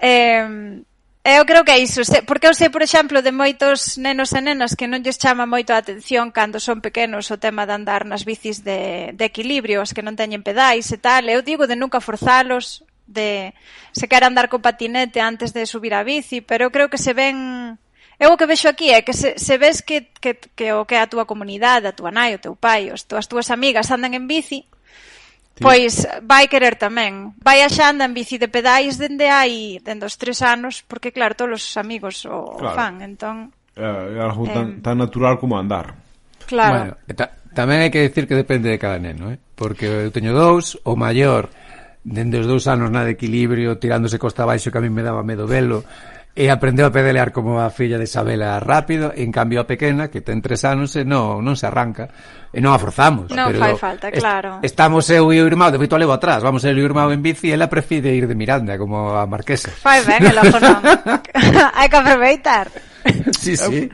Eh, Eu creo que é iso, porque eu sei, por exemplo, de moitos nenos e nenas que non lles chama moito a atención cando son pequenos o tema de andar nas bicis de, de equilibrio, as que non teñen pedais e tal. Eu digo de nunca forzalos, de se quer andar co patinete antes de subir a bici, pero eu creo que se ven... Eu o que vexo aquí é que se, se ves que, que, que o que a túa comunidade, a túa nai, o teu pai, as túas, túas amigas andan en bici, Pois, pois vai querer tamén. Vai a en bici de pedais dende hai, dende os tres anos, porque claro, todos os amigos o, claro. fan, entón... É, é algo tan, eh, tan natural como andar. Claro. Bueno, ta, tamén hai que decir que depende de cada neno, eh? porque eu teño dous, o maior dende os dous anos na de equilibrio, tirándose costa abaixo que a mí me daba medo velo, E aprendeu a pedalear como a filla de Isabela rápido, e en cambio a pequena, que ten tres anos, e non, non se arranca, e non a forzamos. Non pero fai falta, claro. Est estamos eu e o irmão, de feito levo atrás, vamos eu e o irmão en bici, e ela prefire ir de Miranda, como a marquesa. Fai ben, el ojo non. Hai que aproveitar. Sí, sí.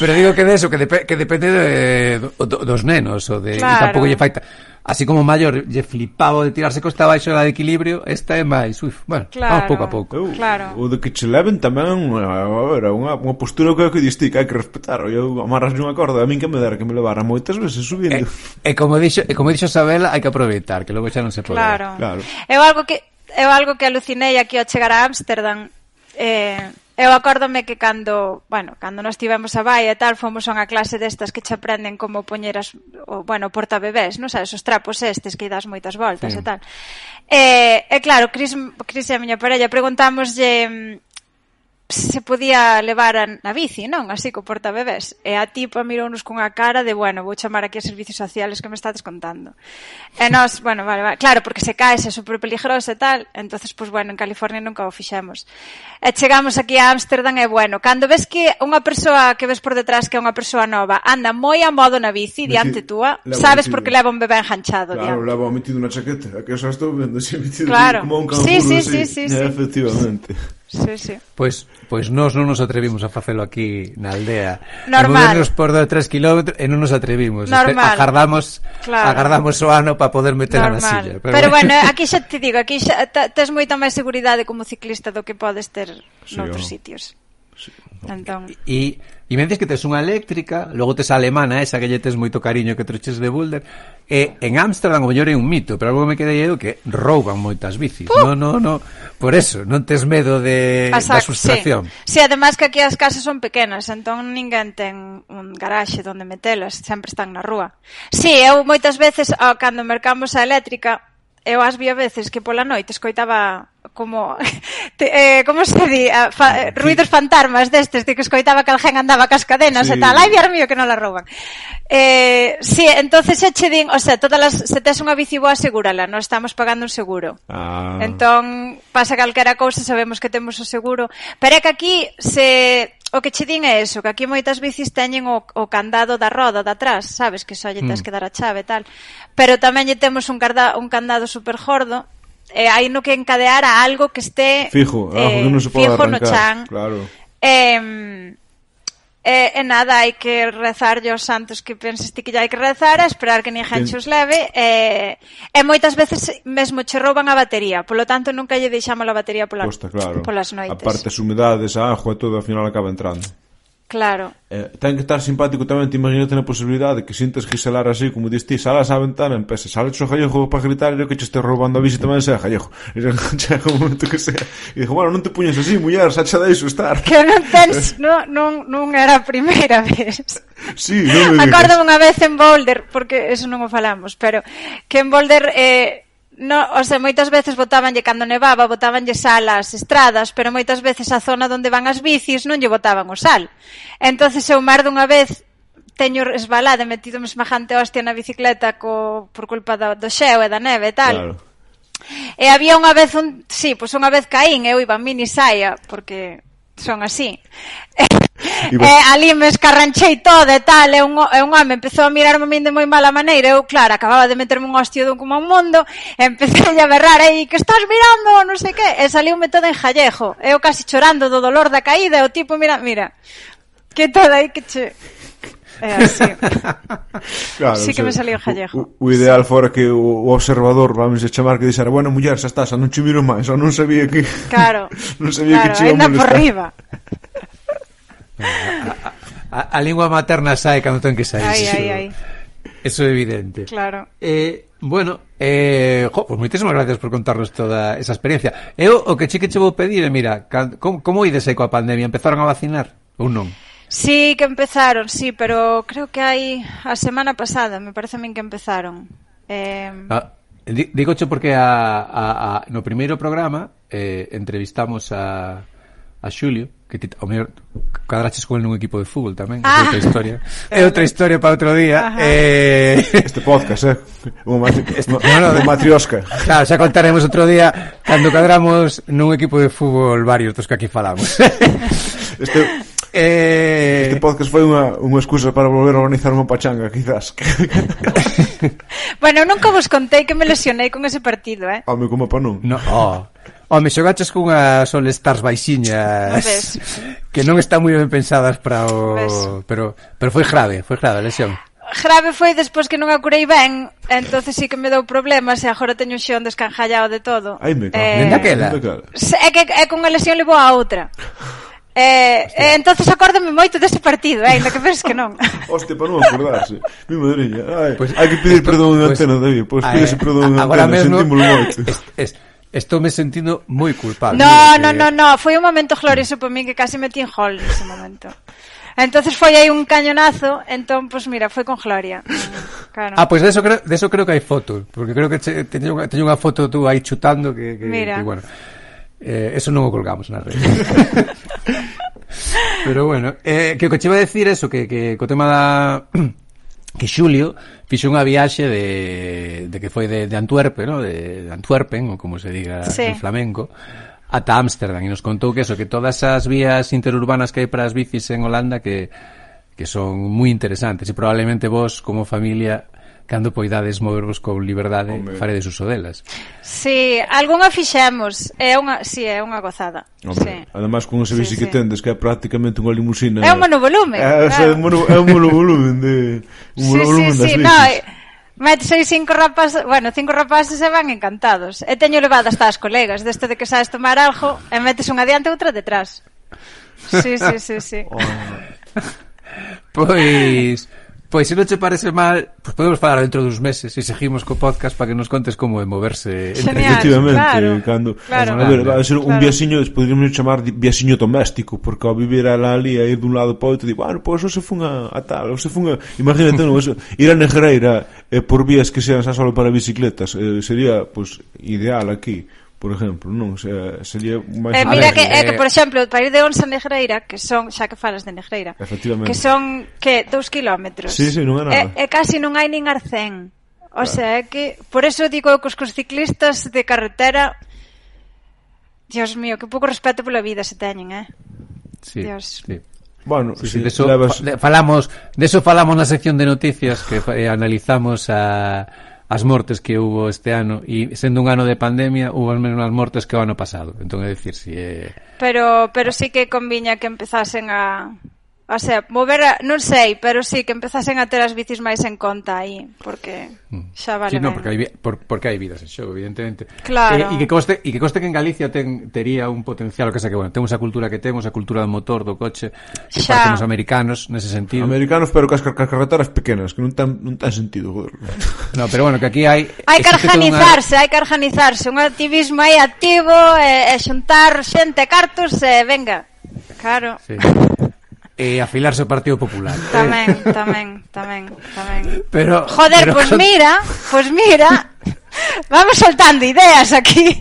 Pero digo que de eso, que, dep que depende de, do, dos nenos, o de... Claro. E tampouco lle falta Así como maior lle flipaba de tirarse costa abaixo da de equilibrio, esta é máis, uf, bueno, claro, vamos pouco a pouco. Eu, claro. O de que che leven tamén, eh, era unha, unha postura que que diste que hai que respetar. Eu amarras unha corda, a min que me dera que me levara moitas veces subindo. E, e como dixo, e como dixo Isabel, hai que aproveitar, que logo xa non se pode. Claro. claro. Eu algo que eu algo que alucinei aquí ao chegar a Ámsterdam, eh, Eu acórdome que cando, bueno, cando nos tivemos a baia e tal, fomos a unha clase destas que che aprenden como poñer as, o, bueno, portabebés, non sabes, os trapos estes que das moitas voltas sí. e tal. E, e claro, Cris, Cris e a miña parella preguntámoslle mm, se podía levar a, na bici, non? Así co portabebés. E a tipa mirounos cunha cara de, bueno, vou chamar aquí a servicios sociales que me estades contando. E nós, bueno, vale, vale, claro, porque se cae, é super peligroso e tal, entonces, pues, bueno, en California nunca o fixemos. E chegamos aquí a Ámsterdam e, bueno, cando ves que unha persoa que ves por detrás que é unha persoa nova anda moi a modo na bici diante túa, sabes metido. porque leva un bebé enganchado claro, diante. leva metido unha chaqueta, que xa estou vendo, se metido claro. como un canguro. Sí, sí, sí, sí, sí, sí, sí. Efectivamente. Sí. Sí, sí. Pois, pois nós non nos atrevimos a facelo aquí na aldea. Normal. Movernos por 2 3 km e non nos atrevimos. Normal. Agardamos, claro. agardamos o ano para poder meter na silla. Pero, pero bueno, aquí xa te digo, aquí xa tes moita máis seguridade como ciclista do que podes ter sí, noutros sitios. Sí. Entón. E, e me dices que tes unha eléctrica, logo tes a alemana, esa que lle tes moito cariño que troches de Boulder, e en Ámsterdam o mellor é un mito, pero algo me quedei eu que rouban moitas bicis. Puh. No, no, no. Por eso, non tes medo de da sustracción. Sí. sí, además que aquí as casas son pequenas, entón ninguén ten un garaxe onde metelas, sempre están na rúa. Sí, eu moitas veces, ao, cando mercamos a eléctrica, eu as vi a veces que pola noite escoitaba como te, eh, como se di, a, fa, eh, ruidos fantasmas destes de que escoitaba que alguén andaba cas cadenas sí. e tal, ai, viar mío, que non la rouban. Eh, sí, entonces xa che din, o sea, todas las, se tes unha bici boa, asegúrala, non estamos pagando un seguro. Ah. Entón, pasa calquera cousa, sabemos que temos o seguro, pero é que aquí se o que che din é eso, que aquí moitas bicis teñen o, o candado da roda de atrás, sabes que só lle tes mm. que dar a chave e tal, pero tamén lle temos un, carda, un candado super gordo eh, hai no que encadear a algo que este fijo, eh, algo que eh, non se pode fijo arrancar, no chan. Claro. Eh, E, e nada, hai que rezar os santos que penses ti que hai que rezar, a esperar que ninguén che os leve, e, e moitas veces mesmo che rouban a batería, polo tanto nunca lle deixamos a batería pola, Posta, claro. polas noites. A parte as humedades, a agua, todo ao final acaba entrando. Claro. Eh, ten que estar simpático tamén, te imagínate na posibilidade que sintas que así, como diste, salas á ventana, empeza, sales o Gallego para gritar, e que che este roubando a bici tamén sea Gallego. E chega un momento que sea. E dixo, bueno, non te puñes así, muller, xa xa deixo estar. Que non tens, no, non, non era a primeira vez. sí, non me digas. Acordo unha vez en Boulder, porque eso non o falamos, pero que en Boulder... Eh, No, o sea, moitas veces botábanlle cando nevaba, botábanlle sal ás estradas, pero moitas veces a zona onde van as bicis non lle botaban o sal. Entonces eu mar dunha vez teño resbalada, metido me semejante hostia na bicicleta co, por culpa do, do xeo e da neve e tal. Claro. E había unha vez un, sí, pois pues unha vez caín, eu iba mini saia porque son así. E, eh, E ali me escarranchei todo e tal, e un, e un home empezou a mirarme a min de moi mala maneira, eu, claro, acababa de meterme un hostio dun como un mundo, e empecé a berrar aí, que estás mirando, non sei que, e saliume todo en jallejo, eu casi chorando do dolor da caída, e o tipo, mira, mira, que todo aí que che... É así. claro, sí que o sea, me salió jallejo. O, o ideal sí. fora que o, o observador, vamos a chamar, que dixera, bueno, muller, xa estás, non che miro máis, ou non sabía que... Claro, non sabía claro, que che iba a por riba. A, a, a lingua materna sai cando ten que sair. Ai, ai, ai. Eso é evidente. Claro. Eh, bueno, eh, jo, pues moitísimas gracias por contarnos toda esa experiencia. Eu o que che que che vou pedir, é, mira, como, como ides aí coa pandemia? Empezaron a vacinar ou non? Sí, que empezaron, sí, pero creo que hai a semana pasada, me parece a min que empezaron. Eh... Ah, digocho porque a, a, a, no primeiro programa eh, entrevistamos a, a Xulio, que ti, ao mellor cadraches con un equipo de fútbol tamén, ah. é outra historia. É outra historia para outro día. Ajá. Eh... Este podcast, eh? Unha matri... este... no, no, de matriosca. Claro, xa contaremos outro día cando cadramos nun equipo de fútbol varios dos que aquí falamos. este Eh... Este podcast foi unha, unha excusa para volver a organizar unha pachanga, quizás. bueno, nunca vos contei que me lesionei con ese partido, eh? Home, como pa non. No, oh. Home, xogaches cunhas All Stars baixiñas que non están moi ben pensadas para o... Pero, pero foi grave, foi grave a lesión grave foi despois que non a curei ben, entonces sí que me dou problemas e agora teño xeón descanjallado de todo. Ai, me cago. Eh, daquela. É que é cunha lesión levou a outra. Eh, eh, entonces acórdame moito dese partido, eh, ainda que penses que non. Hostia, para non acordarse. Mi madriña. Ai, pues, hai que pedir eh, perdón de pues, pois, antena, David. Pois pues, pedese perdón de antena, mesmo, sentímolo moito. Es, es, Estou me sentindo moi culpable. No, no, no, no, foi un momento glorioso para mí que casi metí en hall nese momento. Entonces foi aí un cañonazo, entón, pues mira, foi con gloria. Claro. Ah, pois pues de eso creo, de eso creo que hai fotos, porque creo que teño, teño unha foto tú aí chutando que, que, mira. que bueno. Eh, eso non o colgamos na rede. Pero bueno, eh, que o que che iba a decir eso, que, que co tema da que Xulio fixo unha viaxe de, de que foi de, de Antuerpe, no? de, de Antwerpen, ou como se diga sí. en flamenco, ata Ámsterdam e nos contou que eso, que todas as vías interurbanas que hai para as bicis en Holanda que que son moi interesantes e probablemente vos como familia cando poidades movervos con liberdade, Home. faredes uso delas. Si, sí, algunha fixemos, é unha, si, sí, é unha gozada. Hombre. Sí. Ademais con ese bici sí, que tendes que é prácticamente unha limusina. É un monovolume. É, claro. é un mono, é un monovolume de un sí, monovolume sí, das sí, bicis. No, eh, cinco rapaces, bueno, cinco rapaces se van encantados. E teño levado hasta as colegas, desto de que sabes tomar algo, e metes unha diante e outra detrás. Sí, sí, sí, sí. Oh. pois, Pois se non che parece mal, pois podemos falar dentro dos meses e seguimos co podcast para que nos contes como é moverse entre Genial, Efectivamente, claro, cando claro, a ver, vai ser un claro. viaxiño, poderíamos chamar de viaxiño doméstico, porque ao vivir a la ali e ir dun lado para outro, digo, bueno, pois pues, se fun a, a tal, ou se fun a... Imagínate, no, eso, ir a Negreira eh, por vías que sean xa solo para bicicletas, eh, sería, pois, pues, ideal aquí por exemplo, non? Se, sería máis... Eh, mira que, eh, que, eh, por exemplo, para ir de Ons a Negreira, que son, xa que falas de Negreira, que son, que, dous kilómetros. Sí, sí, non é nada. E, e casi non hai nin arcén. O sea, é que, por eso digo que os, os ciclistas de carretera, Dios mío, que pouco respeto pola vida se teñen, eh? Sí, Dios. sí. Bueno, sí, sí, si de eso, levas... falamos, de eso falamos na sección de noticias que eh, analizamos a as mortes que hubo este ano e sendo un ano de pandemia hubo as mesmas mortes que o ano pasado. Entón é dicir si é... pero, pero sí que conviña que empezasen a O sea, mover, a, non sei, pero sí que empezasen a ter as bicis máis en conta aí, porque mm. xa vale. Sí, no, porque hai por, porque hai vidas en xogo, evidentemente. Claro. E, eh, e que coste e que coste que en Galicia ten tería un potencial, o que sea que bueno, temos a cultura que temos, a cultura do motor, do coche, que xa. parecemos americanos nese sentido. Americanos, pero cas, cas carreteras pequenas, que non tan non tan sentido, joder. No, pero bueno, que aquí hai Hai que organizarse, unha... hai que organizarse, un activismo aí activo, e, e xuntar xente cartos, e venga. Claro. Sí e afilarse ao Partido Popular. Tamén, tamén, tamén, tamén. Pero Joder, pero... pues mira, pues mira. Vamos soltando ideas aquí.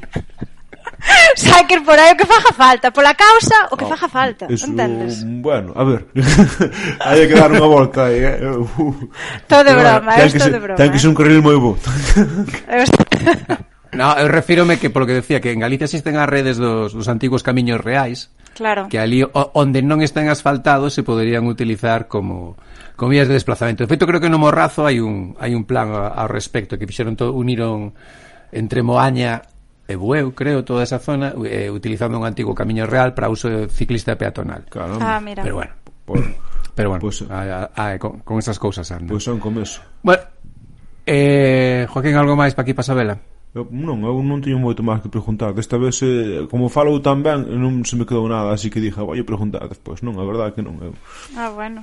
Saquen por aí o que faja falta Pola causa, o que ah, faja falta eso, Entendes? Bueno, a ver Hai que dar unha volta aí, eh? uh, Todo broma, é eh, todo broma Ten que ser eh. un carril moi bo No, eu refírome que polo que decía que en Galicia existen as redes dos, dos antigos camiños reais Claro. Que ali onde non están asfaltados se poderían utilizar como como vías de desplazamento. De feito, creo que no Morrazo hai un hai un plan ao respecto que fixeron todo uniron entre Moaña e Bueu, creo, toda esa zona eh, utilizando un antigo camiño real para uso ciclista peatonal. Claro. Ah, mira. Pero bueno, por, pero bueno, pues, a, a, a, con, con esas cousas anda. Pois pues son como eso. Bueno, eh, Joaquín, algo máis para aquí pasabela? Eu, non, eu non teño moito máis que preguntar. Desta vez, eh, como falo tan ben, non se me quedou nada, así que dixa, ah, vai preguntar despois. Non, a verdade que non eu. Ah, bueno.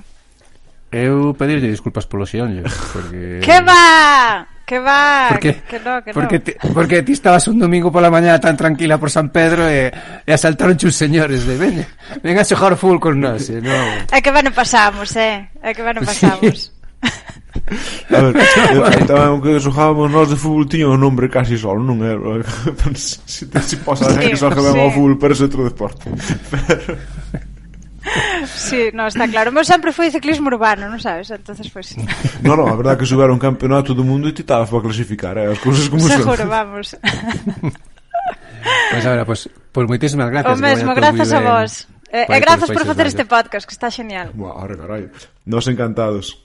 Eu pedirlle disculpas polo xeonlle, porque... que va! Que va, porque, que no, que porque no. Ti, porque ti estabas un domingo pola mañá tan tranquila por San Pedro e, e asaltaron uns señores de veña, venga a xogar full con nós. E, no. É que ben pasamos, eh? É que ben pasamos. Sí. A ver, tamén o que xogábamos nós de fútbol tiño o nombre casi solo, non é? Si, si posa sí, que só que sí. ao fútbol, pero é outro deporte. Pero... Sí, no, está claro. Meu sempre foi ciclismo urbano, non sabes? Entonces. Pues... No, no, a verdade é que subera un campeonato do mundo e ti estabas para clasificar, eh? as cousas como son. Seguro, vamos. Pois pues pois, pues, pois moitísimas gracias. O mesmo, grazas a vos. Eh, ben. E, e grazas pois, por pois, facer este podcast, que está genial. Buah, ahora, carai. Nos encantados.